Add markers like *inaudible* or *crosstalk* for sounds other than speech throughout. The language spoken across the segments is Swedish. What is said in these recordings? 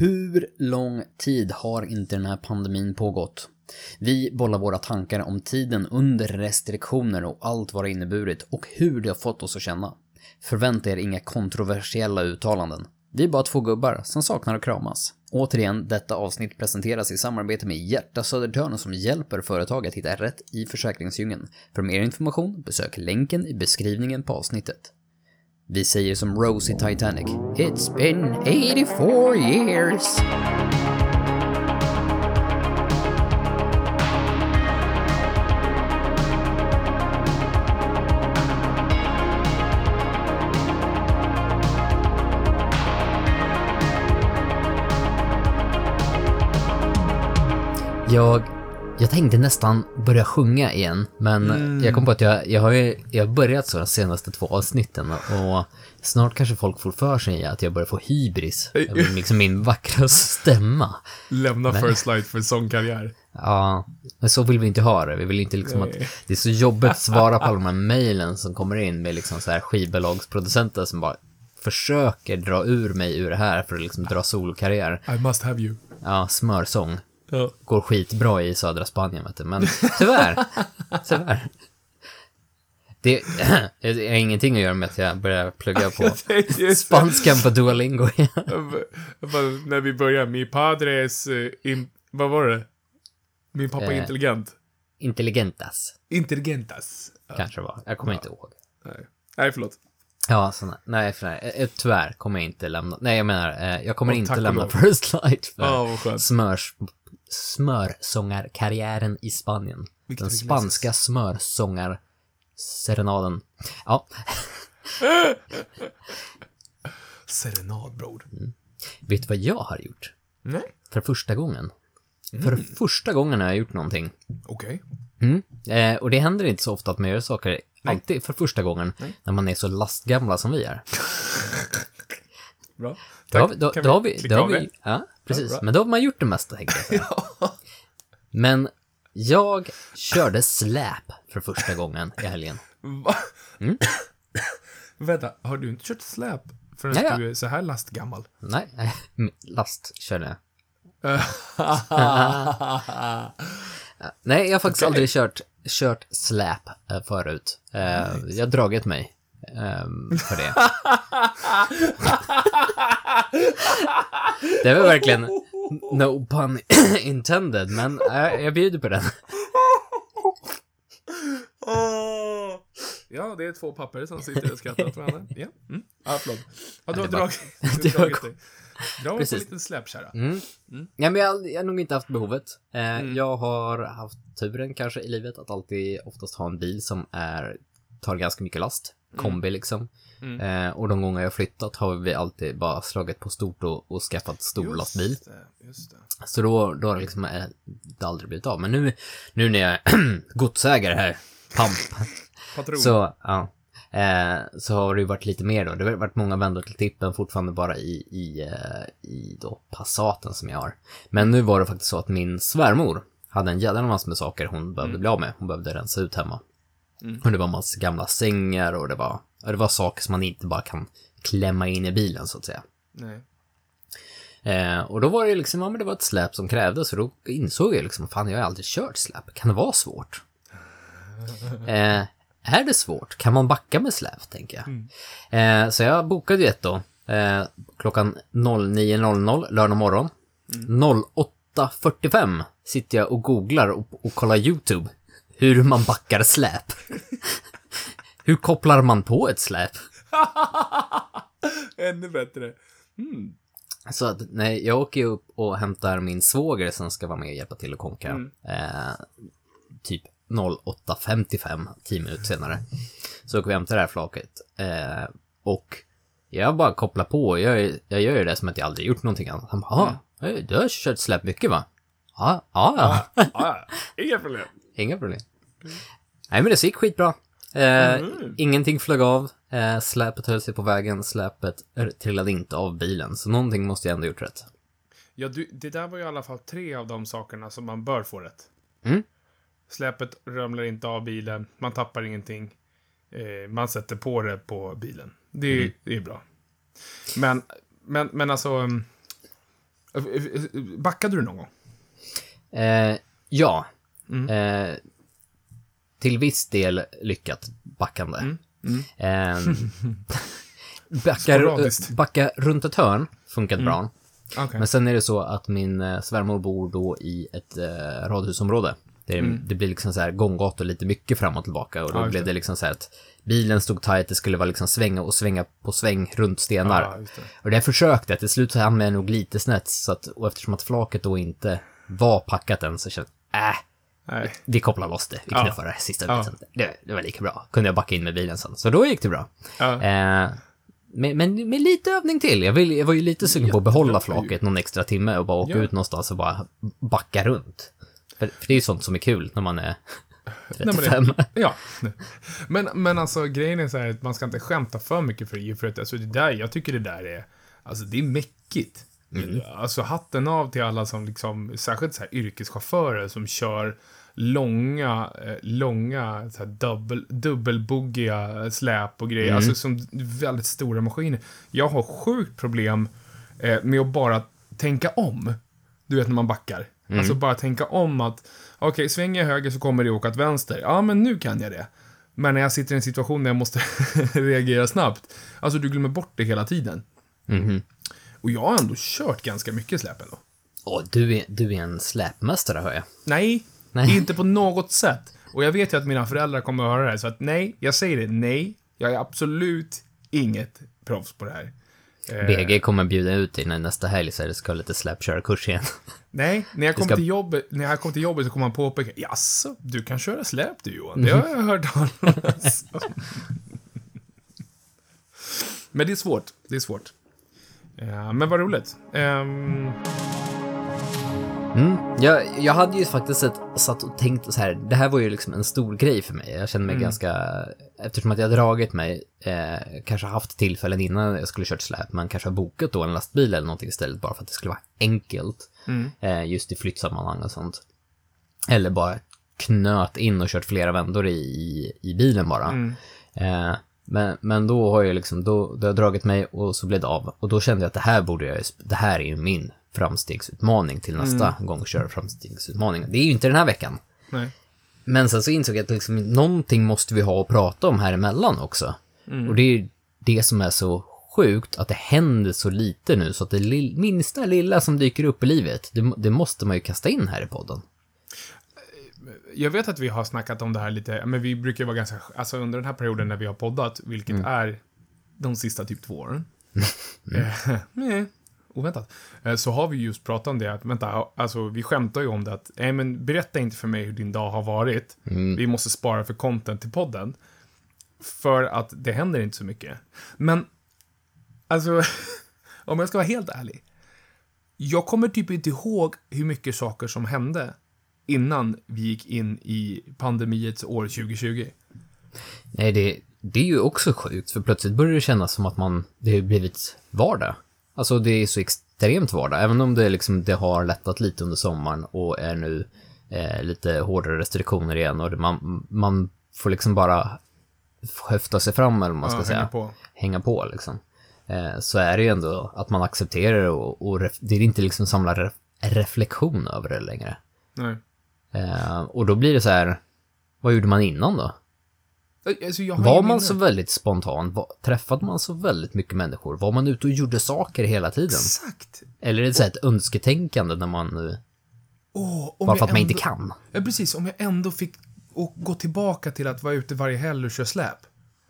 Hur lång tid har inte den här pandemin pågått? Vi bollar våra tankar om tiden under restriktioner och allt vad det inneburit och hur det har fått oss att känna. Förvänta er inga kontroversiella uttalanden. Vi är bara två gubbar som saknar att kramas. Återigen, detta avsnitt presenteras i samarbete med Hjärta Södertörn som hjälper företag att hitta rätt i försäkringsdjungeln. För mer information, besök länken i beskrivningen på avsnittet. Vi säger som Rose i Titanic. It's been 84 years. Jag, jag tänkte nästan börja sjunga igen, men jag kom på att jag, jag har ju jag har börjat så de senaste två avsnitten och snart kanske folk får för sig att jag börjar få hybris liksom min vackra stämma. Lämna First Light för sångkarriär. Ja, men så vill vi inte ha det. Vi vill inte liksom att det är så jobbigt att svara på alla de här mejlen som kommer in med liksom så här skivbolagsproducenter som bara försöker dra ur mig ur det här för att liksom dra solkarriär. I must have you. Ja, smörsång. Ja. Går skitbra i södra Spanien, vet du. Men tyvärr, *laughs* tyvärr. Det, *clears throat* det har ingenting att göra med att jag börjar plugga på *laughs* spanskan på Duolingo *laughs* När vi börjar, mi padres... eh, In, vad var det? Min pappa är Eh. intelligent. Intelligentas, Intelligentas. Ja, kanske var. Jag kommer inte ihåg. nej. nej, förlåt. Ja, så, nej, för, nej, eh, tyvärr kommer jag inte lämna, nej jag menar, jag kommer tack inte lämna. First Light för Ja, skönt. smörs, smörsångarkarriären i Spanien. Victor Den spanska smörsångarserenaden. Ja, *laughs* Serenad, bror. vet du vad jag har gjort? Nej. För första gången. För första gången har jag gjort någonting. Okej. Mm. Eh, och det händer inte så ofta att man gör saker alltid för första gången när man är så lastgamla som vi är. *laughs* Bra. Då har vi, då, då har vi, då har vi, ja, precis. Men då har man gjort det mesta, tänkte jag. *laughs* Men jag körde släp för första gången i helgen. Va? *coughs* Vänta, har du inte kört släp förrän Ja, ja. du är så här lastgammal? Nej, *laughs* last körde jag. *laughs* Nej, jag har faktiskt Okej. aldrig kört, kört släp eh, förut. Eh, Jag har dragit mig ehm, för det. Det var verkligen no pun *coughs* intended, men eh, jag bjuder på den. *laughs* Ja, det är två papper som sitter och skrattar åt varandra. Ja, mm. ja förlåt. Ja, du har dragit, *laughs* du har dragit dig. Dra på en liten släpkärra. Mm. Ja, men jag, har- jag har nog inte haft behovet. Eh, Jag har haft turen kanske i livet att alltid oftast ha en bil som är, tar ganska mycket last. Kombi liksom. Eh, och de gånger jag flyttat har vi alltid bara slagit på stort och, och skaffat stor lastbil. Just det, just det. Så då, då har det liksom eh, det aldrig blivit av. Men nu, nu när jag *clears throat* är godsägare här, pamp, Patron. så, ja. Eh, så har det ju varit lite mer då. Det har varit många vändor till tippen fortfarande bara i, i, eh, i då Passaten som jag har. Men nu var det faktiskt så att min svärmor hade en jävla massa med saker hon behövde bli av med. Hon behövde rensa ut hemma. Och det var massa gamla sängar och det var, och det var saker som man inte bara kan klämma in i bilen så att säga. Nej. Eh, och då var det liksom, ja men det var ett släp som krävdes och då insåg jag liksom, fan jag har aldrig kört släp, kan det vara svårt? *laughs* Eh, är det svårt? Kan man backa med släp, tänker jag. Eh, så jag bokade ju ett då, eh, klockan 09.00 lördag morgon. 08.45 sitter jag och googlar och, och kollar YouTube hur man backar släp. hur kopplar man på ett släp? *laughs* Ännu bättre. Så att, nej, jag åker ju upp och hämtar min svåger som ska vara med och hjälpa till att konka. Eh, typ 08.55, 10 minuter senare. Så åker vi och hämtar det här flaket. Eh, och jag bara kopplar på, jag, jag gör ju det som att jag aldrig gjort någonting annat. Han bara, mm. du har kört släp mycket va? Ja, ja, ja. Ja, ja. *laughs* Inga problem. Inga problem. Nej, men det gick skitbra. Eh, Ingenting flög av. Eh, släpet höll sig på vägen. Släpet trillade inte av bilen. Så någonting måste jag ändå gjort rätt. Ja, du, det där var ju i alla fall tre av de sakerna som man bör få rätt. Mm. Släpet ramlar inte av bilen, man tappar ingenting. Eh, man sätter på det på bilen. Det, Mm. det är bra. Men, men, men alltså... um, Eh, eh, eh, Backade du någon gång? Eh, ja. Mm. Eh, till viss del lyckat backande. Mm. Mm. *laughs* Eh, backa, Sporadiskt. backa runt ett hörn funkat bra. Okej. Men sen är det så att min eh, svärmor bor då i ett eh, radhusområde. Det, är, det blir liksom så här gånggator lite mycket fram och tillbaka och då Mm. Just blev det. liksom så här att bilen stod tajt, det skulle vara liksom svänga och svänga på sväng runt stenar. Just det. Och det försökte jag, till slut så hamnade jag nog lite snett, så att, och eftersom att flaket då inte var packat än så kände jag, äh, Nej. vi kopplar loss det, vi Ja. knuffar det sista Ja. biten. Det, det var lika bra. Kunde jag backa in med bilen sen. Så då gick det bra. Ja. Eh, men, men med lite övning till. Jag, vill, jag var ju lite sugen på att behålla flaket någon extra timme och bara åka Ja. ut någonstans och bara backa runt. För, för det är ju sånt som är kul när man är Nej, men 35. det, ja. *laughs* Men, men alltså grejen är så här att man ska inte skämta för mycket för det, för att alltså det där, jag tycker det där är, alltså det är mäckigt. Alltså hatten av till alla som liksom, särskilt så här yrkeschaufförer som kör långa, eh, långa, så här dubbel, dubbelboggiga släp och grejer, alltså som väldigt stora maskiner. Jag har sjukt problem eh, med att bara tänka om. Du vet när man backar. Alltså bara tänka om att, okej, svänger jag höger så kommer det åka åt vänster. Ja, men nu kan jag det. Men när jag sitter i en situation där jag måste *laughs* reagera snabbt, alltså du glömmer bort det hela tiden. Mhm. Och jag har ändå kört ganska mycket släp ändå. Åh, du, är, du är en släpmästare hör jag. Nej, Nej. inte på något sätt. Och jag vet ju att mina föräldrar kommer att höra det här, så att nej, jag säger det, nej, jag är absolut inget proffs på det här. Eh, BG kommer bjuda ut dig när nästa helg så det ska ha lite släpkörarkurs igen. Nej, när jag Du kom ska- till jobbet, när jag kom till jobbet så kom han påpeka, jaså, du kan köra släp du Johan, det har jag hört talas om." Men det är svårt, det är svårt. Ja, men vad roligt. Ehm, Mm. Jag, jag hade ju faktiskt ett, satt och tänkt så här, det här var ju liksom en stor grej för mig. Jag kände mig ganska, eftersom att jag dragit mig, eh, kanske haft tillfällen innan jag skulle kört släp, men kanske har bokat då en lastbil eller någonting istället bara för att det skulle vara enkelt. Eh, just i flyttsammanhang och sånt. Eller bara knöt in och kört flera vändor i, i, i bilen bara. Eh, men, men då har jag liksom, då, då har jag dragit mig och så blev det av. Och då kände jag att det här borde jag, det här är ju min framstegsutmaning till nästa gång köra framstegsutmaning. Det är ju inte den här veckan. nej. Men sen så insåg jag att liksom, någonting måste vi ha att prata om här emellan också. Och det är det som är så sjukt, att det händer så lite nu, så att det minsta lilla som dyker upp i livet, det, det måste man ju kasta in här i podden. Jag vet att vi har snackat om det här lite, men vi brukar vara ganska, alltså under den här perioden när vi har poddat, vilket är de sista typ två åren. *laughs* Eh, *laughs* nej, oväntat. Eh, Så har vi just pratat om det, att vänta, alltså vi skämtar ju om det att, nej men berätta inte för mig hur din dag har varit. Vi måste spara för content till podden. För att det händer inte så mycket. Men, alltså, *laughs* om jag ska vara helt ärlig. Jag kommer typ inte ihåg hur mycket saker som hände innan vi gick in i pandemiets år 2020. Nej, det, det är ju också sjukt, för plötsligt börjar det kännas som att man, det har blivit vardag. Alltså det är så extremt vardag, även om det, liksom, det har lättat lite under sommaren och är nu eh, lite hårdare restriktioner igen och det, man, man får liksom bara höfta sig fram, eller vad man ska Ja, säga. hänga på. Hänga på liksom. Eh, så är det ju ändå att man accepterar det och, och ref, det är inte liksom samla ref, reflektion över det längre. Nej. Eh, och då blir det så här, vad gjorde man innan då? Alltså, Var man så väldigt spontan? Var, träffade man så väldigt mycket människor? Var man ute och gjorde saker hela tiden? Exakt. Eller är det så här ett önsketänkande när man, om bara för att man inte ändå- kan? Ja, precis. Om jag ändå fick och gå tillbaka till att vara ute varje helg och köra släp.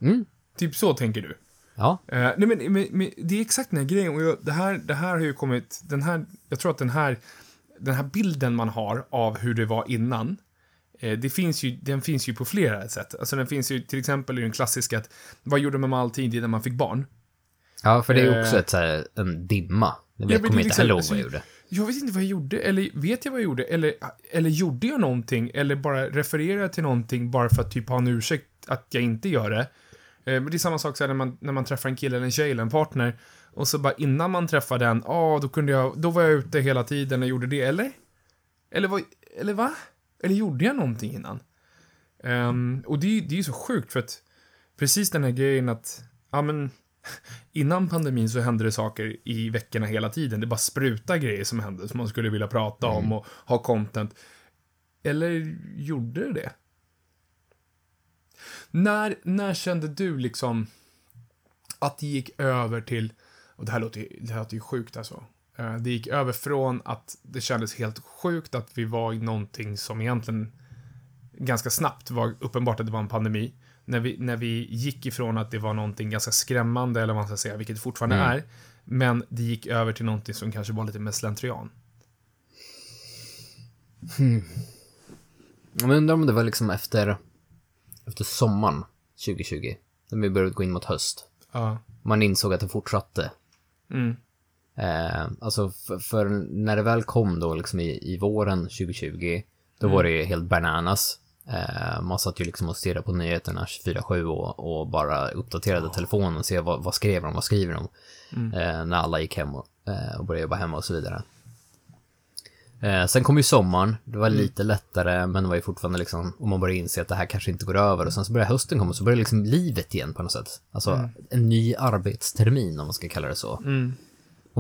Mm. Typ så tänker du. Ja. Eh, nej, men, men, men det är exakt den här grejen. Och jag, det, här, det här har ju kommit... Den här, jag tror att den här, den här bilden man har av hur det var innan, det finns ju, den finns ju på flera sätt. Alltså den finns ju till exempel i den klassiska att, vad gjorde man med all tid innan man fick barn? Ja, för det är också Eh. ett, så här, en dimma. Jag Ja, vet, men kommer inte ihåg vad jag gjorde. Jag vet inte vad jag gjorde, eller vet jag vad jag gjorde, eller, eller gjorde jag någonting, eller bara refererade jag till någonting bara för att typ ha en ursäkt att jag inte gör det. Eh, Men det är samma sak så här, när, man, när man träffar en kille eller en tjej eller en partner, och så bara innan man träffar den, ja, då kunde jag, då var jag ute hela tiden och gjorde det, eller? Eller vad, eller va? Eller gjorde jag någonting innan? Ehm, och det, det är ju så sjukt för att precis den här grejen att, ja men, *laughs* innan pandemin så hände det saker i veckorna hela tiden. Det bara spruta grejer som hände, som man skulle vilja prata om och ha content. Eller gjorde det det? När, när kände du liksom att det gick över till, och det här låter, ju- det här låter ju sjukt alltså. Eh, Det gick över från att det kändes helt sjukt att vi var i någonting som egentligen ganska snabbt var uppenbart att det var en pandemi. När vi, när vi gick ifrån att det var någonting ganska skrämmande, eller vad man ska säga, vilket det fortfarande Mm. är. Men det gick över till någonting som kanske var lite mer slentrian. Jag undrar om det var liksom efter, efter sommaren 2020, när vi började gå in mot höst. Ja. Man insåg att det fortsatte. Mm. Eh, alltså för, för när det väl kom då liksom i, i våren 2020, då var det ju helt bananas. Eh, man satt ju liksom och stirrade på nyheterna 24-7 och, och bara uppdaterade telefonen och se vad, vad skrev de, vad skriver de. Eh, när alla gick hem och, eh, och började jobba hemma och så vidare. Eh, sen kom ju sommaren, det var lite lättare, men det var ju fortfarande liksom, och man började inse att det här kanske inte går över. Och sen så började hösten komma, och så började liksom livet igen på något sätt. Alltså en ny arbetstermin, om man ska kalla det så.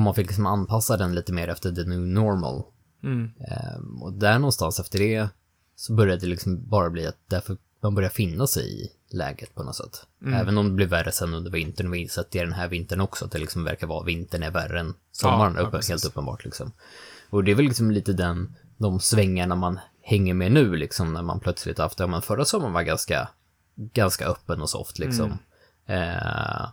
Mm. Och man fick liksom anpassa den lite mer efter the new normal. Mm. Ehm, och där någonstans efter det så började det liksom bara bli att därför man börjar finna sig i läget på något sätt. Även om det blev värre sen under vintern och vi insett det den här vintern också, att det liksom verkar vara vintern är värre än sommaren, Ja, ja, helt uppenbart liksom. Och det är väl liksom lite den, de svängarna man hänger med nu liksom, när man plötsligt haft, ja men förra sommaren var ganska, ganska öppen och soft liksom. Eh,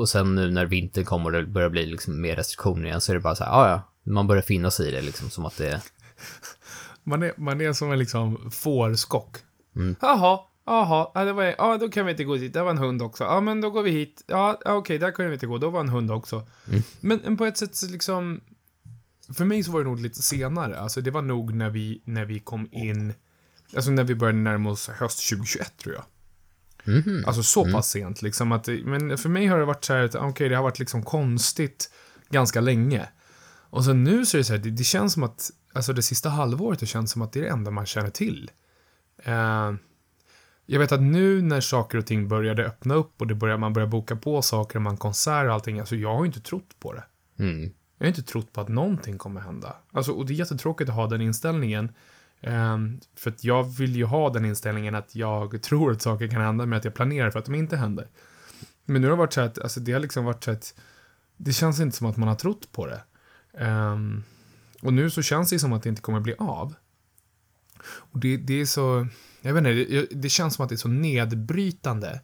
och sen nu när vintern kommer och det börjar bli liksom mer restriktioner igen så är det bara så här, ja ja, man börjar finna sig i det liksom som att det *laughs* Man, är, man är som en liksom fårskock. Mm. Jaha, jaha, ja, det var, ja, då kan vi inte gå dit. Det var en hund också. Ja, men då går vi hit. Ja, okej, där kan vi inte gå. Då var en hund också. Mm. Men, men på ett sätt så liksom, för mig så var det nog lite senare. Alltså det var nog när vi, när vi kom in, alltså när vi började närma oss höst 2021 tror jag. Mhm. Alltså så Mm. pass sent liksom att, men för mig har det varit så här att, okej, det har varit liksom konstigt ganska länge. Och så nu så är det så här, det, det känns som att, alltså det sista halvåret, det känns som att det är det enda man känner till. Eh, jag vet att nu när saker och ting började öppna upp och det börjar, man börjar boka på saker, man konserter och allting, alltså jag har ju inte trott på det. Mm. Jag har inte trott på att någonting kommer hända. Alltså, och det är jättetråkigt att ha den inställningen. Um, för att jag vill ju ha den inställningen att jag *laughs* tror att saker kan hända, men att jag planerar för att de inte händer. Men nu har det varit så att, alltså det har liksom varit så att, det känns inte som att man har trott på det. Um, och nu så känns det som att det inte kommer bli av. Och det, det är så, jag vet inte, det, det känns som att det är så nedbrytande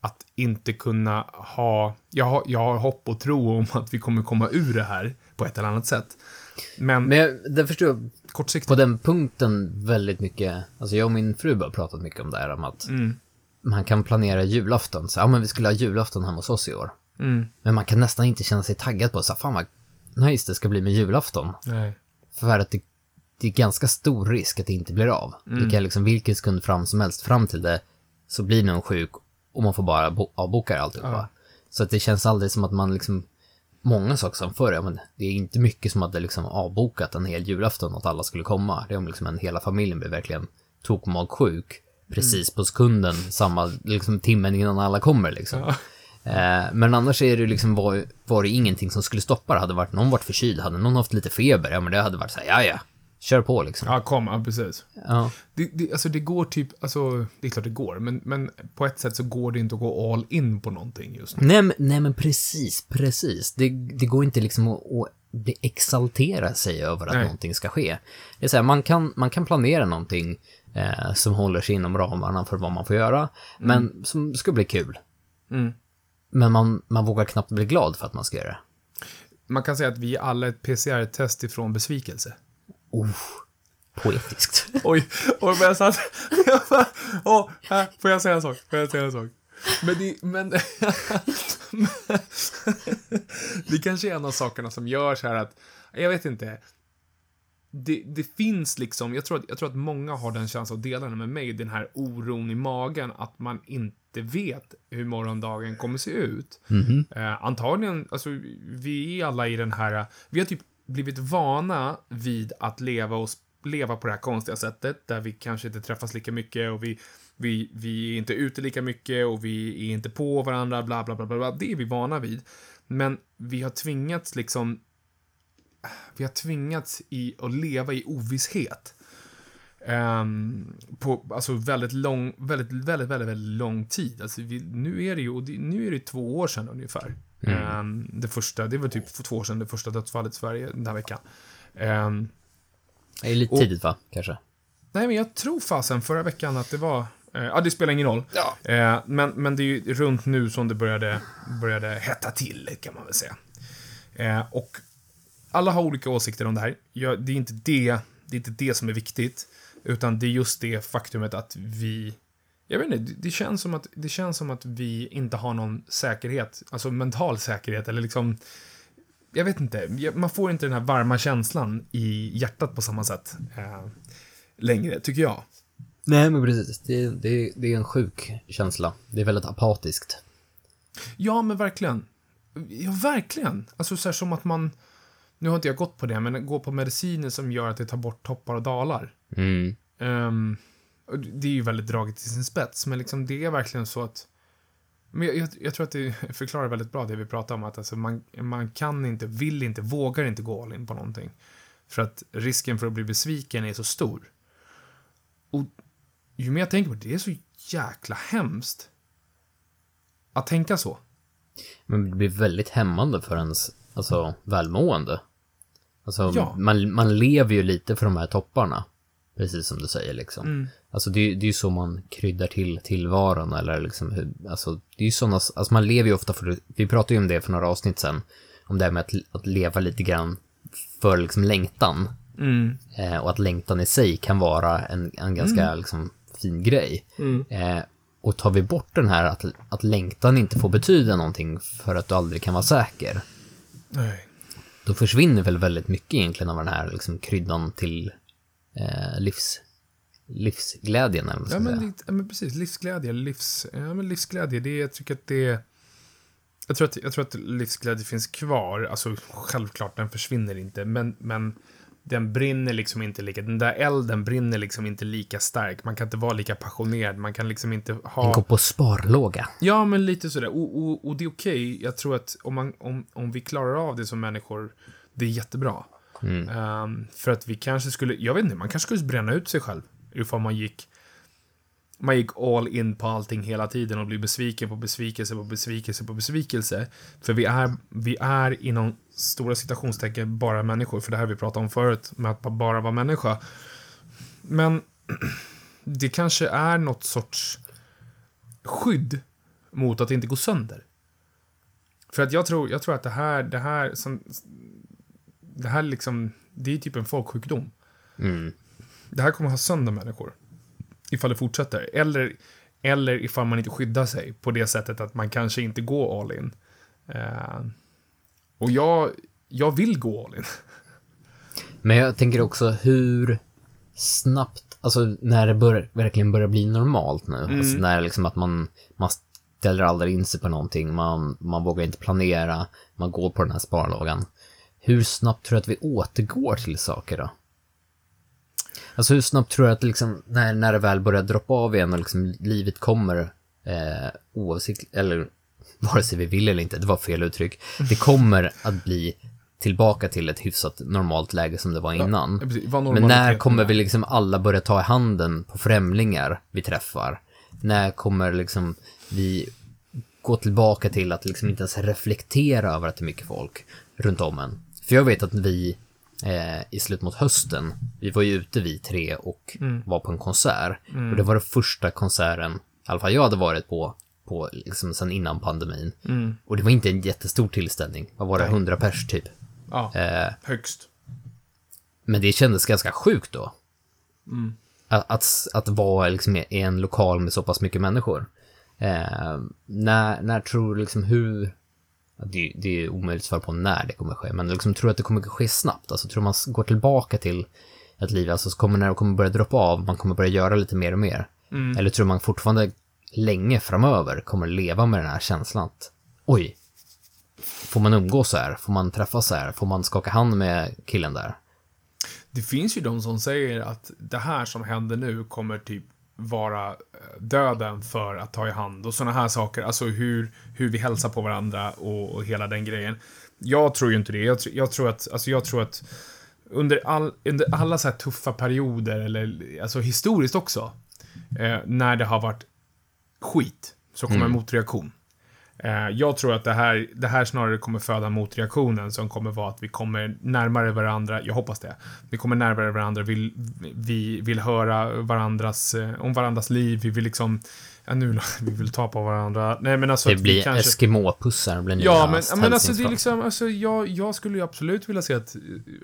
att inte kunna ha, jag har, jag har hopp och tro om att vi kommer komma ur det här på ett eller annat sätt. Men, Men jag, det förstår jag kortsiktigt, på den punkten väldigt mycket, alltså jag och min fru har pratat mycket om det här om att mm, man kan planera julafton, så ja men vi skulle ha julafton hemma hos oss i år. mm, Men man kan nästan inte känna sig taggad på så fan vad nice det ska bli med julafton. nej, För att det, det är ganska stor risk att det inte blir av. Det kan liksom vilken sekund fram som helst, fram till det, så blir någon sjuk och man får bara bo- avboka alltihopa. Ja. Så att det känns aldrig som att man liksom, många saker som förr, ja, men det är inte mycket som det liksom avbokat en hel julafton att alla skulle komma. Det är om liksom en hela familjen blir verkligen tokmagsjuk precis på sekunden, samma liksom timmen innan alla kommer liksom. Ja. Eh, men annars är det liksom var, var det ingenting som skulle stoppa det. Hade varit någon varit förkyld, hade någon haft lite feber, ja men det hade varit så här, ja ja, kör på liksom. ja, kom, ja, precis. Ja. Det, det, alltså det går typ, alltså, det är klart det går, men, men på ett sätt så går det inte att gå all in på någonting just nu. Nej, men, nej men precis, precis. Det, det går inte liksom att, att exaltera sig över att Nej. någonting ska ske. Det är så här, man kan, man kan planera någonting eh, som håller sig inom ramarna för vad man får göra, men som ska bli kul. Mm. Men man, man vågar knappt bli glad för att man ska göra det. Man kan säga att vi är alla ett PCR-test ifrån besvikelse. Oh, poetiskt. *laughs* Oj, vad jag satt... *laughs* Åh, här, får jag säga en sak? Får jag säga en sak? Men det, men... *laughs* det kanske är en av sakerna som gör så här att, jag vet inte. Det, det finns liksom, jag tror, att, jag tror att många har den känslan och delar den med mig, den här oron i magen att man inte vet hur morgondagen kommer se ut. Eh, antagligen, alltså vi är alla i den här, vi har typ blivit vana vid att leva och leva på det här konstiga sättet, där vi kanske inte träffas lika mycket och vi, Vi, vi är inte ute lika mycket och vi är inte på varandra, bla, bla, bla, bla, bla. Det är vi vana vid. Men vi har tvingats liksom... Vi har tvingats i att leva i ovisshet. Um, på alltså väldigt lång, väldigt, väldigt, väldigt, väldigt lång tid. Alltså vi, nu är det ju, nu är det två år sedan ungefär. Mm. Um, det första, det var typ två år sedan det första dödsfallet i Sverige den här veckan. Um, det är lite och, tidigt va, kanske? Nej, men jag tror fasen förra veckan att det var, uh, ja det spelar ingen roll. Ja. Uh, men, men det är ju runt nu som det började, började hetta till, kan man väl säga. Och alla har olika åsikter om det här. Det är inte det, det är inte det som är viktigt. Utan det är just det faktumet att vi... Jag vet inte, det känns som att, det känns som att vi inte har någon säkerhet, alltså mental säkerhet eller liksom... Jag vet inte, man får inte den här varma känslan i hjärtat på samma sätt eh, längre, tycker jag. Nej, men precis. Det, det, det är en sjuk känsla. Det är väldigt apatiskt. Ja, men verkligen. Ja, verkligen. Alltså så här som att man... Nu har inte jag gått på det, men gå på mediciner som gör att det tar bort toppar och dalar. Mm. Um, det är ju väldigt draget till sin spets, men liksom det är verkligen så att men jag, jag, jag, tror att det *laughs* förklarar väldigt bra det vi pratar om, att alltså man, man kan inte, vill inte, vågar inte gå all in på någonting. För att risken för att bli besviken är så stor. Och ju mer jag tänker på det, det är så jäkla hemskt att tänka så. Men det blir väldigt hämmande för ens alltså, välmående. Alltså, ja. man, man lever ju lite för de här topparna. Precis som du säger liksom. Mm. Alltså det, det är ju så man kryddar till tillvaron eller liksom hur, alltså det är ju sådana, alltså man lever ju ofta för, vi pratade ju om det för några avsnitt sen, om det här med att, att leva lite grann för liksom längtan. Mm. Eh, och att längtan i sig kan vara en, en ganska mm. liksom fin grej. Mm. Eh, och tar vi bort den här att, att längtan inte får betyda någonting för att du aldrig kan vara säker. Nej. Då försvinner väl väldigt mycket egentligen av den här liksom kryddan till eh, livs, livsglädjen. Eller ja, men, ja, men precis. Livsglädje. Livs, ja, men livsglädje, det, jag tycker att det jag tror, att, jag tror att livsglädje finns kvar. Alltså, självklart, den försvinner inte. Men, men den brinner liksom inte lika... Den där elden brinner liksom inte lika stark. Man kan inte vara lika passionerad. Man kan liksom inte ha... Den går på sparlåga. Ja, men lite sådär. Och, och, och det är okej. Okay. Jag tror att om, man, om, om vi klarar av det som människor, det är jättebra. Mm. Um, för att vi kanske skulle, jag vet inte, man kanske skulle bränna ut sig själv. Ifall man gick, man gick all in på allting hela tiden och blev besviken på besvikelse på besvikelse på besvikelse. För vi är, vi är inom stora citationstecken bara människor, för det här vi pratade om förut, med att bara vara människa. Men *clears throat* det kanske är något sorts skydd mot att inte gå sönder. För att jag tror, jag tror att det här, det här som, det här liksom, det är typ en folksjukdom. Mm. Det här kommer ha sönder människor. Ifall det fortsätter. Eller, eller ifall man inte skyddar sig på det sättet att man kanske inte går all in. Uh, och jag, jag vill gå all in. Men jag tänker också hur snabbt, alltså när det bör, verkligen börjar bli normalt nu. Mm. Alltså när liksom att man, man ställer aldrig in sig på någonting, man, man vågar inte planera, man går på den här sparlågan. Hur snabbt tror du att vi återgår till saker då? Alltså hur snabbt tror du att liksom, när, när det väl börjar droppa av igen och liksom livet kommer eh, oavsiktligt, eller vare sig vi vill eller inte, det var fel uttryck. Det kommer att bli tillbaka till ett hyfsat normalt läge som det var innan. Ja, Men när kommer vi liksom alla börja ta i handen på främlingar vi träffar? När kommer liksom vi gå tillbaka till att liksom inte ens reflektera över att det är mycket folk runt om en? För jag vet att vi eh, i slut mot hösten, vi var ju ute vi tre och mm. var på en konsert. Mm. Och det var den första konserten, i alla fall jag hade varit på, på liksom sen innan pandemin. Mm. Och det var inte en jättestor tillställning. Vad var det? 100 pers typ? Ja, eh, högst. Men det kändes ganska sjukt då. Mm. Att, att, att vara liksom i en lokal med så pass mycket människor. Eh, när, när tror du liksom hur, det, det är omöjligt att svara på när det kommer ske, men liksom tror att det kommer ske snabbt? Alltså tror man går tillbaka till ett liv, alltså så kommer när det kommer börja droppa av, man kommer börja göra lite mer och mer? Mm. Eller tror man fortfarande länge framöver kommer leva med den här känslan att oj, får man umgås så här? Får man träffas så här? Får man skaka hand med killen där? Det finns ju de som säger att det här som händer nu kommer typ vara eh, döden för att ta i hand och sådana här saker. Alltså hur, hur vi hälsar på varandra och, och hela den grejen. Jag tror ju inte det. Jag, tr- jag tror att, alltså jag tror att under, all, under alla så här tuffa perioder, eller alltså historiskt också, eh, när det har varit skit, så kommer en motreaktion. Eh, jag tror att det här, det här snarare kommer föda motreaktionen som kommer vara att vi kommer närmare varandra, jag hoppas det. Vi kommer närmare varandra, vill, vi vill höra varandras, eh, om varandras liv, vi vill liksom, ja nu, *laughs* vi vill ta på varandra. Nej men alltså Det vi blir kanske... Eskimo-pussar, blir nya Ja, men, men alltså det är liksom, alltså jag, jag skulle ju absolut vilja se att,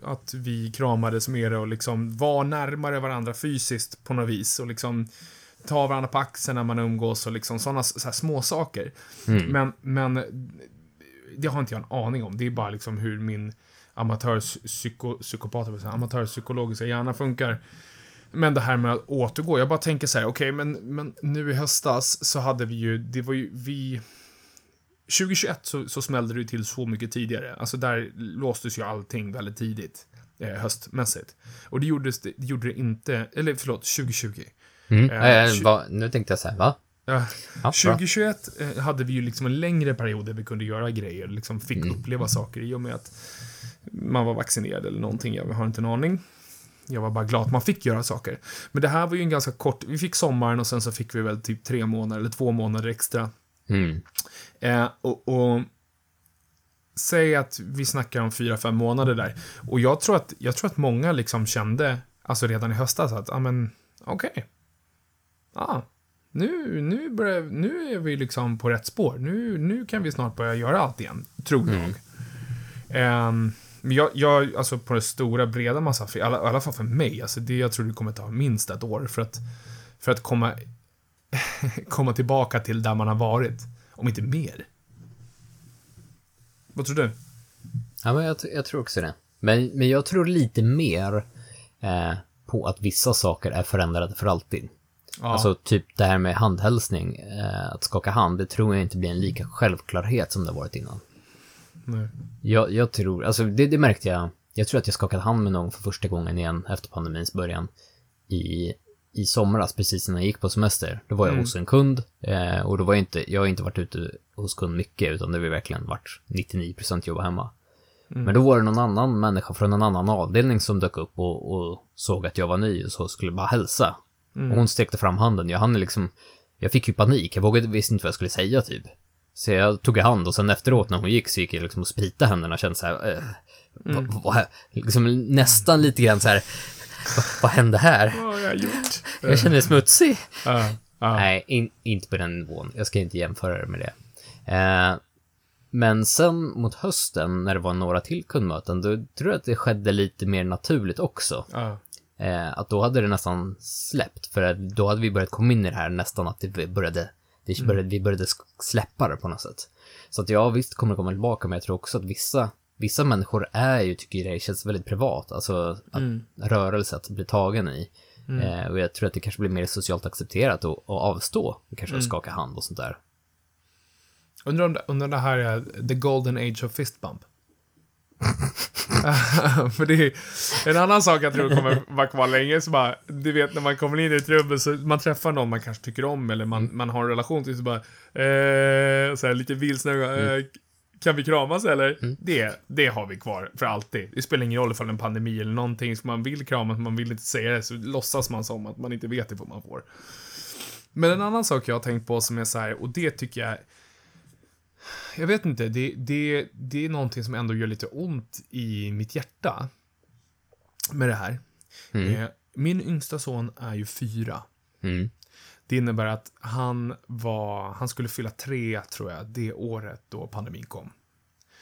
att vi kramades mer och liksom var närmare varandra fysiskt på något vis och liksom ta varandra på axeln när man umgås och liksom sådana så små saker. Mm. Men, men det har inte jag en aning om. Det är bara liksom hur min amatörpsykopat, amatörpsykologiska hjärna funkar. Men det här med att återgå, jag bara tänker så här, okej, men, men nu i höstas så hade vi ju, det var ju, vi... 2021 så, så smällde det ju till så mycket tidigare. Alltså där låstes ju allting väldigt tidigt, eh, höstmässigt. Och det, gjordes, det gjorde det inte, eller förlåt, 2020. Mm. Eh, va, nu tänkte jag här, va? Ja, Ja, bra. 2021 eh, hade vi ju liksom en längre period där vi kunde göra grejer, liksom fick uppleva saker i och med att man var vaccinerad eller någonting, jag har inte en aning. Jag var bara glad att man fick göra saker. Men det här var ju en ganska kort, vi fick sommaren och sen så fick vi väl typ tre månader eller två månader extra. Mm. Eh, och, och säg att vi snackar om fyra, fem månader där. Och jag tror att, jag tror att många liksom kände, alltså redan i höstas, att, ja men, okej. Ah, nu, nu, börjar, nu är vi liksom på rätt spår. Nu, nu kan vi snart börja göra allt igen, tror jag. Ehm, men jag, jag, alltså på det stora, breda massa, för, i alla, alla fall för mig, alltså det, jag tror det kommer ta minst ett år för att, för att komma, *laughs* komma tillbaka till där man har varit. Om inte mer. Vad tror du? Ja, men jag, jag tror också det. Men, men jag tror lite mer eh, på att vissa saker är förändrade för alltid. Ja. Alltså typ det här med handhälsning, eh, att skaka hand, det tror jag inte blir en lika självklarhet som det har varit innan. Nej. Jag, jag tror, alltså det, det märkte jag. Jag tror att jag skakade hand med någon för första gången igen efter pandemins början. I, i somras, precis innan jag gick på semester. Då var jag Mm. hos en kund eh, och då var jag inte, jag har inte varit ute hos kund mycket utan det har verkligen varit 99% jobba hemma. Men då var det någon annan människa från en annan avdelning som dök upp och, och såg att jag var ny och så skulle bara hälsa. Och hon sträckte fram handen. Jag hann liksom, jag fick ju panik. Jag vågade, visste inte vad jag skulle säga typ. Så jag tog i hand och sen efteråt när hon gick så gick jag liksom och spritade händerna och kände så här, eh, vad, vad, liksom nästan lite grann så här, vad, vad hände här? Vad har jag gjort? Jag känner mig smutsig. Ja, ja. Nej, in, inte på den nivån. Jag ska inte jämföra det med det. Eh, men sen mot hösten, när det var några till kundmöten, då tror jag att det skedde lite mer naturligt också. Ja. Eh, att då hade det nästan släppt, för att då hade vi börjat komma in i det här nästan att det började, det började vi började släppa det på något sätt. Så att ja, visst kommer det komma tillbaka, men jag tror också att vissa, vissa människor är ju, tycker det känns väldigt privat, alltså att, rörelse, att bli tagen i. Eh, och jag tror att det kanske blir mer socialt accepterat att, avstå, kanske att skaka hand och sånt där. Undrar om det, undrar om det här är the golden age of fist bump? *laughs* För det är en annan sak jag tror kommer vara kvar länge, så bara, du vet när man kommer in i ett rum och så man träffar någon man kanske tycker om eller man, man har en relation till, så bara, eh, så här, lite vilsna eh, kan vi kramas eller? Det, det har vi kvar för alltid. Det spelar ingen roll ifall det är en pandemi eller någonting, så man vill kramas, man vill inte säga det, så låtsas man som att man inte vet ifall man får. Men en annan sak jag har tänkt på som är så här, och det tycker jag jag vet inte, det, det, det är någonting som ändå gör lite ont i mitt hjärta med det här. Eh, min yngsta son är ju fyra. Mm. Det innebär att han var, han skulle fylla tre, tror jag, det året då pandemin kom.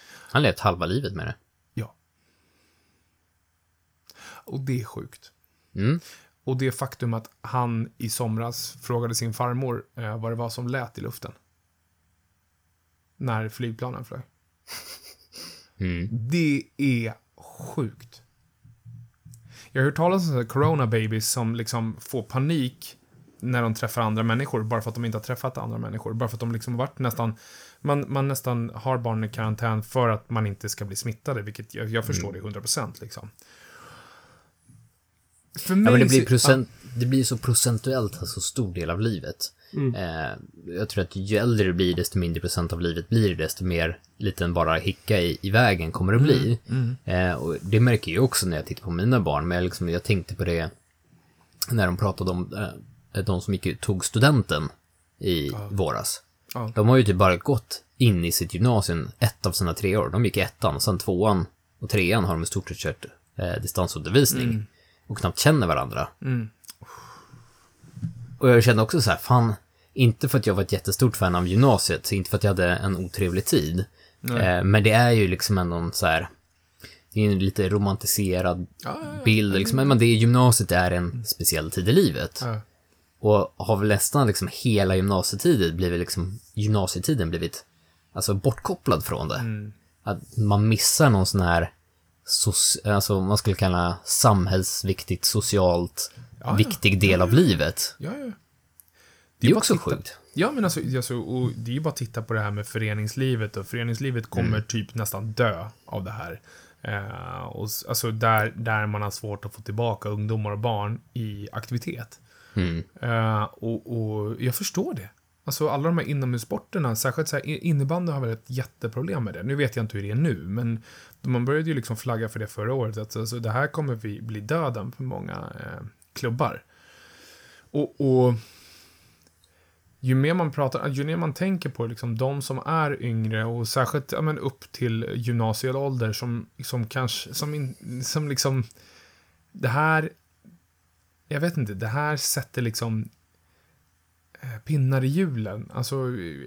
Han levt halva livet med det. Ja. Och det är sjukt. Mm. Och det faktum att han i somras frågade sin farmor eh, vad det var som lät i luften. När flygplanen flög. *laughs* Mm. Det är sjukt. Jag har hört talas om corona babies som liksom får panik när de träffar andra människor, bara för att de inte har träffat andra människor. Bara för att de liksom varit nästan, man, man nästan har barn i karantän för att man inte ska bli smittade, vilket jag, jag förstår det 100% liksom. För mig Ja, men det blir så- procent, det blir så procentuellt en så stor del av livet. Eh, jag tror att ju äldre du blir, desto mindre procent av livet blir det, desto mer liten bara hicka i, i vägen kommer det bli. Eh, och det märker jag också när jag tittar på mina barn, men jag, liksom, jag tänkte på det när de pratade om eh, de som gick, tog studenten i våras. Ja. De har ju typ bara gått in i sitt gymnasium ett av sina tre år. De gick ettan och sen tvåan och trean har de i stort sett kört eh, distansundervisning och knappt känner varandra. Mm. Och jag kände också så här, fan, inte för att jag var ett jättestort fan av gymnasiet, inte för att jag hade en otrevlig tid, eh, men det är ju liksom ändå en så här, det är en lite romantiserad Ja, ja, ja. bild, liksom, men det är, gymnasiet är en speciell tid i livet. Och har väl nästan liksom hela gymnasietiden blivit liksom, gymnasietiden blivit, alltså bortkopplad från det. Mm. Att man missar någon sån här, soci- alltså man skulle kalla samhällsviktigt, socialt, viktig del av livet. Det är bara också titta- sjukt. Ja, men alltså, alltså och det är ju bara att titta på det här med föreningslivet och föreningslivet kommer Mm. typ nästan dö av det här. Eh, och, alltså där, där man har svårt att få tillbaka ungdomar och barn i aktivitet. Mm. Eh, och, och jag förstår det. Alltså alla de här inomhussporterna, särskilt så här, innebandy har väl ett jätteproblem med det. Nu vet jag inte hur det är nu, men man började ju liksom flagga för det förra året. Att, alltså, det här kommer vi bli döden för många eh, klubbar. Och, och ju mer man pratar, ju mer man tänker på liksom, de som är yngre och särskilt ja, men, upp till gymnasieålder som, som kanske, som, in, som liksom, det här, jag vet inte, det här sätter liksom eh, pinnar i hjulen, alltså,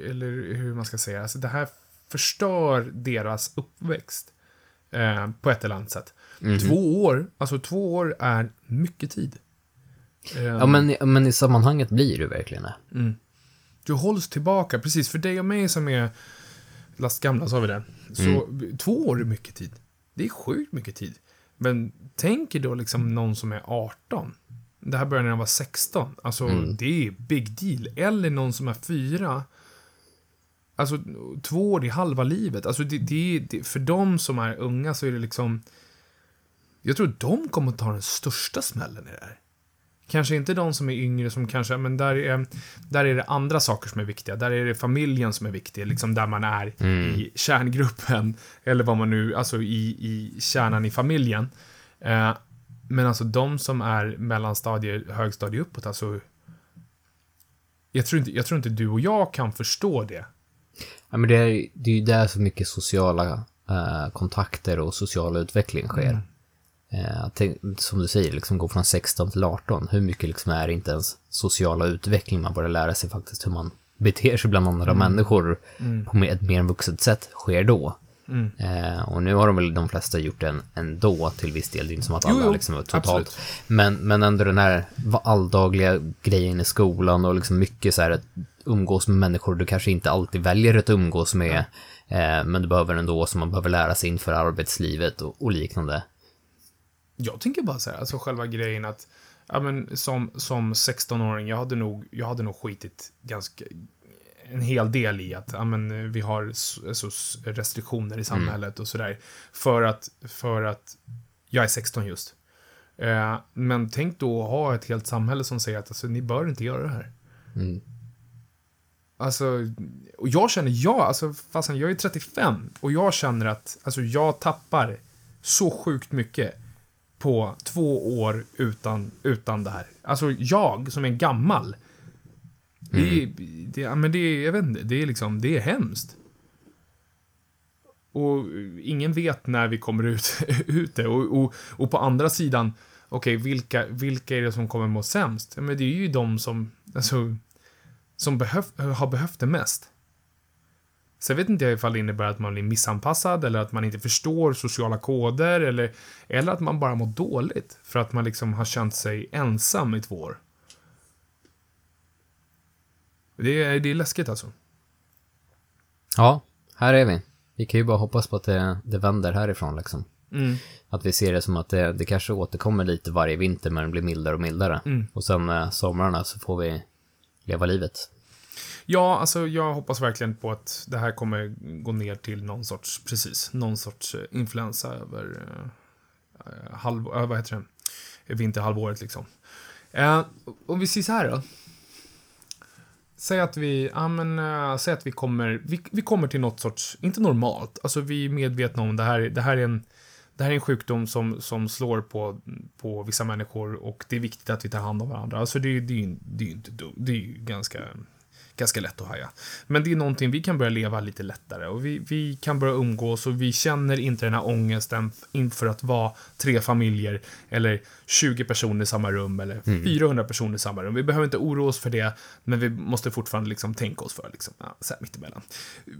eller hur man ska säga, alltså det här förstör deras uppväxt eh, på ett eller annat sätt. Mhm. Två år, alltså två år är mycket tid. Eh, Ja, men, men i sammanhanget blir det verkligen det. Mm. Du hålls tillbaka, precis. För dig och mig som är lastgamla, sa vi det. Så två år är mycket tid. Det är sjukt mycket tid. Men tänk er då liksom någon som är 18. Det här började när han var 16. Alltså, det är big deal. Eller någon som är fyra. Alltså, två år, är halva livet. Alltså, det, det, det, för de som är unga så är det liksom... Jag tror de kommer att ta den största smällen i det här. Kanske inte de som är yngre som kanske, men där är, där är det andra saker som är viktiga. Där är det familjen som är viktig, liksom där man är i kärngruppen. Eller vad man nu, alltså i, i kärnan i familjen. Eh, men alltså de som är mellanstadie, högstadie uppåt, alltså. Jag tror, inte, jag tror inte du och jag kan förstå det. Ja, men det är, det är ju där så mycket sociala eh, kontakter och social utveckling sker. Tänk, som du säger, liksom gå från 16 till 18. Hur mycket liksom är inte ens sociala utveckling? Man börjar lära sig faktiskt hur man beter sig bland andra människor på mer- ett mer vuxet sätt sker då. Mm. Eh, och nu har de väl de flesta gjort det ändå till viss del. Det är inte som att alla jo, liksom är totalt. absolut. Men, men ändå den här alldagliga grejen i skolan och liksom mycket så här att umgås med människor du kanske inte alltid väljer att umgås med. Eh, men du behöver ändå, som man behöver lära sig inför arbetslivet och, och liknande. Jag tänker bara så här, alltså själva grejen att, ja men som, som 16-åring, jag hade nog, jag hade nog skitit ganska, en hel del i att, ja men vi har alltså, restriktioner i samhället och sådär. För att, för att jag är 16 just. Eh, men tänk då att ha ett helt samhälle som säger att alltså, ni bör inte göra det här. Mm. Alltså, och jag känner, ja, alltså fastän jag är 35 och jag känner att, alltså jag tappar så sjukt mycket på två år utan, utan det här. Alltså jag som är gammal. Det, är- det, ja, men det, jag vet inte, det är liksom, det är hemskt. Och ingen vet när vi kommer ut, *laughs* ut det. Och, och, och på andra sidan, okej, vilka, vilka är det som kommer må sämst? Ja, men det är ju de som, alltså, som behöv, har behövt det mest. Sen vet inte jag ifall det innebär att man blir missanpassad eller att man inte förstår sociala koder eller, eller att man bara mår dåligt för att man liksom har känt sig ensam i två år. Det är, det är läskigt alltså. Ja, här är vi. Vi kan ju bara hoppas på att det, det vänder härifrån liksom. Mm. Att vi ser det som att det, det kanske återkommer lite varje vinter men det blir mildare och mildare. Mm. Och sen eh, somrarna så får vi leva livet. Ja, alltså jag hoppas verkligen på att det här kommer gå ner till någon sorts, precis, någon sorts eh, influensa över eh, halv, eh, vad heter det, vinterhalvåret liksom. Eh, om vi säger så här då. Säg att vi, ja men, äh, säg att vi kommer, vi, vi kommer till något sorts, inte normalt, alltså vi är medvetna om det här, det här är en, det här är en sjukdom som, som slår på, på vissa människor och det är viktigt att vi tar hand om varandra. Alltså det, det, det är ju inte dumt, det är ju ganska ganska lätt att haja. Men det är någonting, vi kan börja leva lite lättare och vi, vi kan börja umgås och vi känner inte den här ångesten inför att vara tre familjer eller 20 personer i samma rum eller mm. 400 personer i samma rum. Vi behöver inte oroa oss för det, men vi måste fortfarande liksom tänka oss för, liksom, ja, så här mittemellan.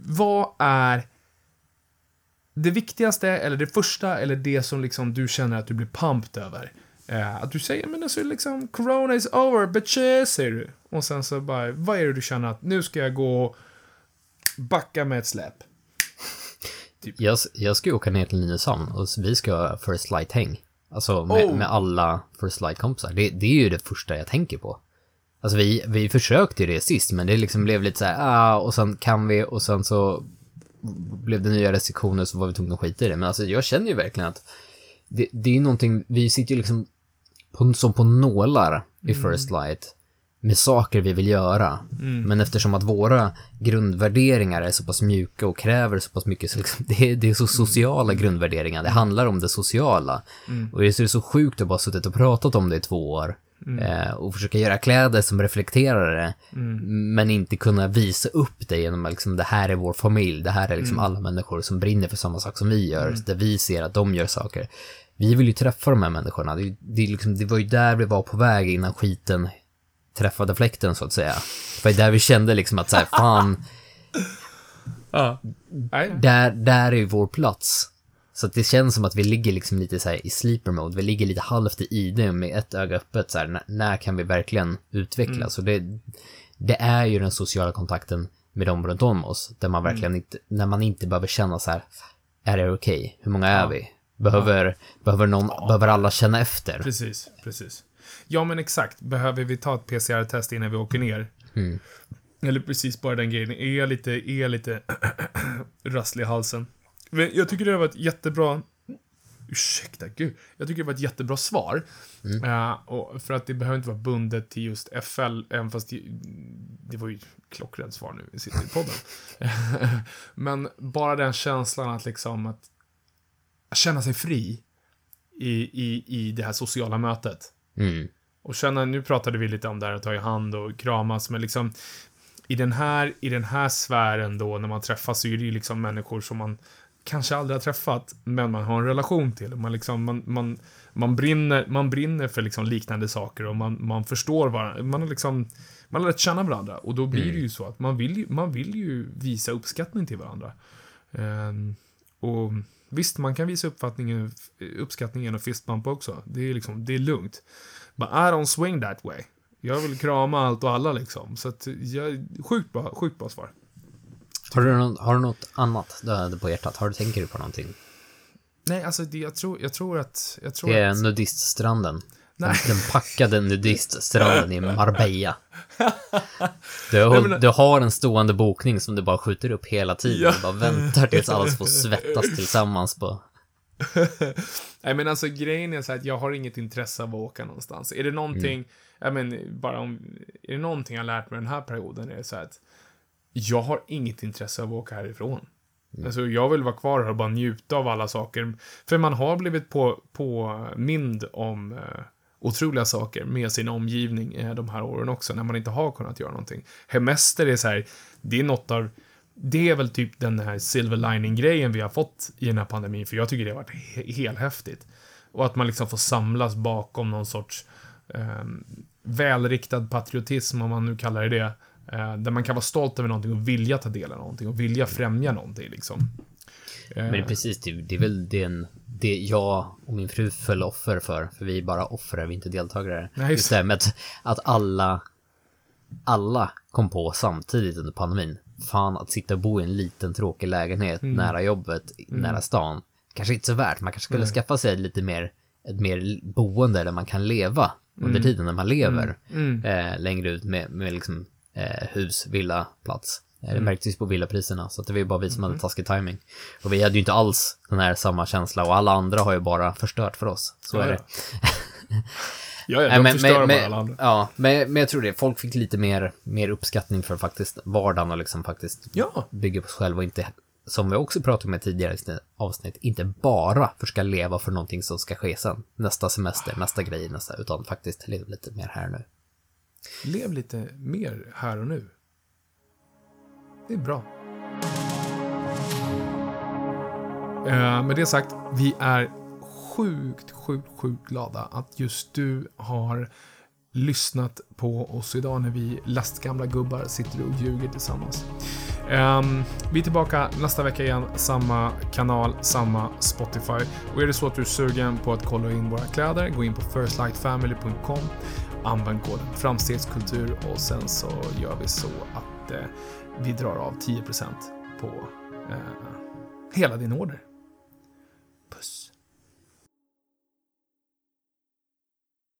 Vad är det viktigaste, eller det första, eller det som liksom du känner att du blir pumped över? Eh, att du säger, men alltså liksom, corona is over, bitches, säger du. Och sen så bara, vad är det du känner att nu ska jag gå och backa med ett släp? *laughs* Typ. Jag, jag ska åka ner till Nynäshamn och vi ska first light-häng. Alltså med, oh. med alla first light-kompisar. Det, det är ju det första jag tänker på. Alltså vi, vi försökte ju det sist, men det liksom blev lite så här, ah, och sen kan vi, och sen så blev det nya restriktioner så var vi tvungna att skita i det. Men alltså jag känner ju verkligen att det, det är ju någonting, vi sitter ju liksom på, som på nålar i mm. First Light med saker vi vill göra. Mm. Men eftersom att våra grundvärderingar är så pass mjuka och kräver så pass mycket, så liksom, *laughs* det, är, det är så sociala grundvärderingar, det handlar om det sociala. Mm. Och det är så sjukt att bara suttit och pratat om det i två år. Mm. Eh, och försöka göra kläder som reflekterar det, mm. men inte kunna visa upp det genom att liksom, det här är vår familj, det här är liksom mm. alla människor som brinner för samma sak som vi gör, mm. där vi ser att de gör saker vi vill ju träffa de här människorna. Det, det, liksom, det var ju där vi var på väg innan skiten träffade fläkten så att säga. Det var där vi kände liksom att så här, fan. *laughs* Ja. Där, där är vår plats. Så att det känns som att vi ligger liksom lite så i sleeper mode. Vi ligger lite halvt i det med ett öga öppet så här, när, när kan vi verkligen utvecklas? Mm. Och det, det är ju den sociala kontakten med dem runt om oss. Där man verkligen mm. inte, när man inte behöver känna så här, är det okej? Okay? Hur många är ja. vi? Behöver, behöver, någon, ja. behöver alla känna efter? Precis, precis. Ja, men exakt. Behöver vi ta ett PCR-test innan vi åker ner? Mm. Eller precis bara den grejen. Är jag lite, är jag lite *clears throat* rasslig i halsen? Men jag tycker det var ett jättebra... Ursäkta, gud. Jag tycker det var ett jättebra svar. Mm. Uh, och för att det behöver inte vara bundet till just FL, även fast det, det var ju klockrent svar nu i podden. *laughs* Men bara den känslan att liksom att känna sig fri i, i, i det här sociala mötet. Mm. Och känna, nu pratade vi lite om det här att ta i hand och kramas, men liksom i den här, i den här sfären då, när man träffas, så är det ju liksom människor som man kanske aldrig har träffat, men man har en relation till. Man, liksom, man, man, man, brinner, man brinner för liksom liknande saker och man, man förstår varandra. Man har liksom, man har lärt känna varandra och då blir mm. det ju så att man vill ju, man vill ju visa uppskattning till varandra. Um, och Visst, man kan visa uppfattningen, uppskattningen och fistbumpa också. Det är liksom, det är lugnt. But I don't swing that way. Jag vill krama allt och alla liksom. Så att jag, sjukt bra, sjukt bra svar. Har du, något, har du något annat du hade på hjärtat? Har du, tänker du på någonting? Nej, alltså det, jag, tror, jag tror att... Jag tror det är att... nudiststranden. Nej. Den packade nudiststranden i Marbella. Du du har en stående bokning som du bara skjuter upp hela tiden. Ja. Du bara väntar tills alla får svettas tillsammans på. Nej men alltså grejen är så att jag har inget intresse av att åka någonstans. Är det någonting, mm. jag men bara om, är det någonting jag har lärt mig den här perioden är det så att jag har inget intresse av att åka härifrån. Mm. Alltså jag vill vara kvar här och bara njuta av alla saker. För man har blivit på, påmind om eh, otroliga saker med sin omgivning eh, de här åren också, när man inte har kunnat göra någonting. Hemester är så här, det är något av, det är väl typ den här silver lining-grejen vi har fått i den här pandemin, för jag tycker det har varit he helhäftigt. Och att man liksom får samlas bakom någon sorts eh, välriktad patriotism, om man nu kallar det det, eh, där man kan vara stolt över någonting och vilja ta del av någonting och vilja främja någonting liksom. Men eh. precis, det, det är väl den det jag och min fru föll offer för, för vi är bara offer, vi är inte deltagare. Nej, just det, med att alla, alla kom på samtidigt under pandemin. Fan, att sitta och bo i en liten tråkig lägenhet mm. nära jobbet, mm. nära stan. Kanske inte så värt, man kanske skulle Nej. skaffa sig lite mer, ett mer boende där man kan leva under mm. tiden när man lever. Mm. Mm. Eh, längre ut med, med liksom eh, hus, villa, plats. Det mm. märktes på villapriserna, så det var ju bara vi som hade mm. taskig timing. Och vi hade ju inte alls den här samma känsla och alla andra har ju bara förstört för oss. Så ja, är det. Ja, *laughs* ja, de men, förstör men, bara alla andra. ja, men, men jag tror det. Folk fick lite mer, mer uppskattning för faktiskt vardagen och liksom faktiskt Ja. bygga på sig själv och inte, som vi också pratade om i tidigare avsnitt, inte bara försöka leva för någonting som ska ske sen. Nästa semester, nästa grej, nästa, utan faktiskt leva lite mer här nu. Lev lite mer här och nu. Det är bra. Eh, med det sagt, vi är sjukt, sjukt, sjukt glada att just du har lyssnat på oss idag när vi lastgamla gubbar sitter och ljuger tillsammans. Ehm, vi är tillbaka nästa vecka igen, samma kanal, samma Spotify. Och är det så att du är sugen på att kolla in våra kläder, gå in på firstlightfamily.com, använd koden framstegskultur och sen så gör vi så att eh, vi drar av 10% på eh, hela din order. Puss.